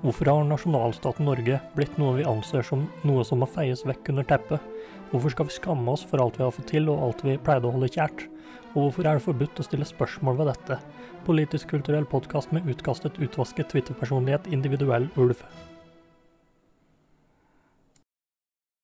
Hvorfor har nasjonalstaten Norge blitt noe vi anser som noe som må feies vekk under teppet? Hvorfor skal vi skamme oss for alt vi har fått til og alt vi pleide å holde kjært? Og hvorfor er det forbudt å stille spørsmål ved dette? Politisk kulturell podkast med utkastet, utvasket Twitter-personlighet, individuell ulv.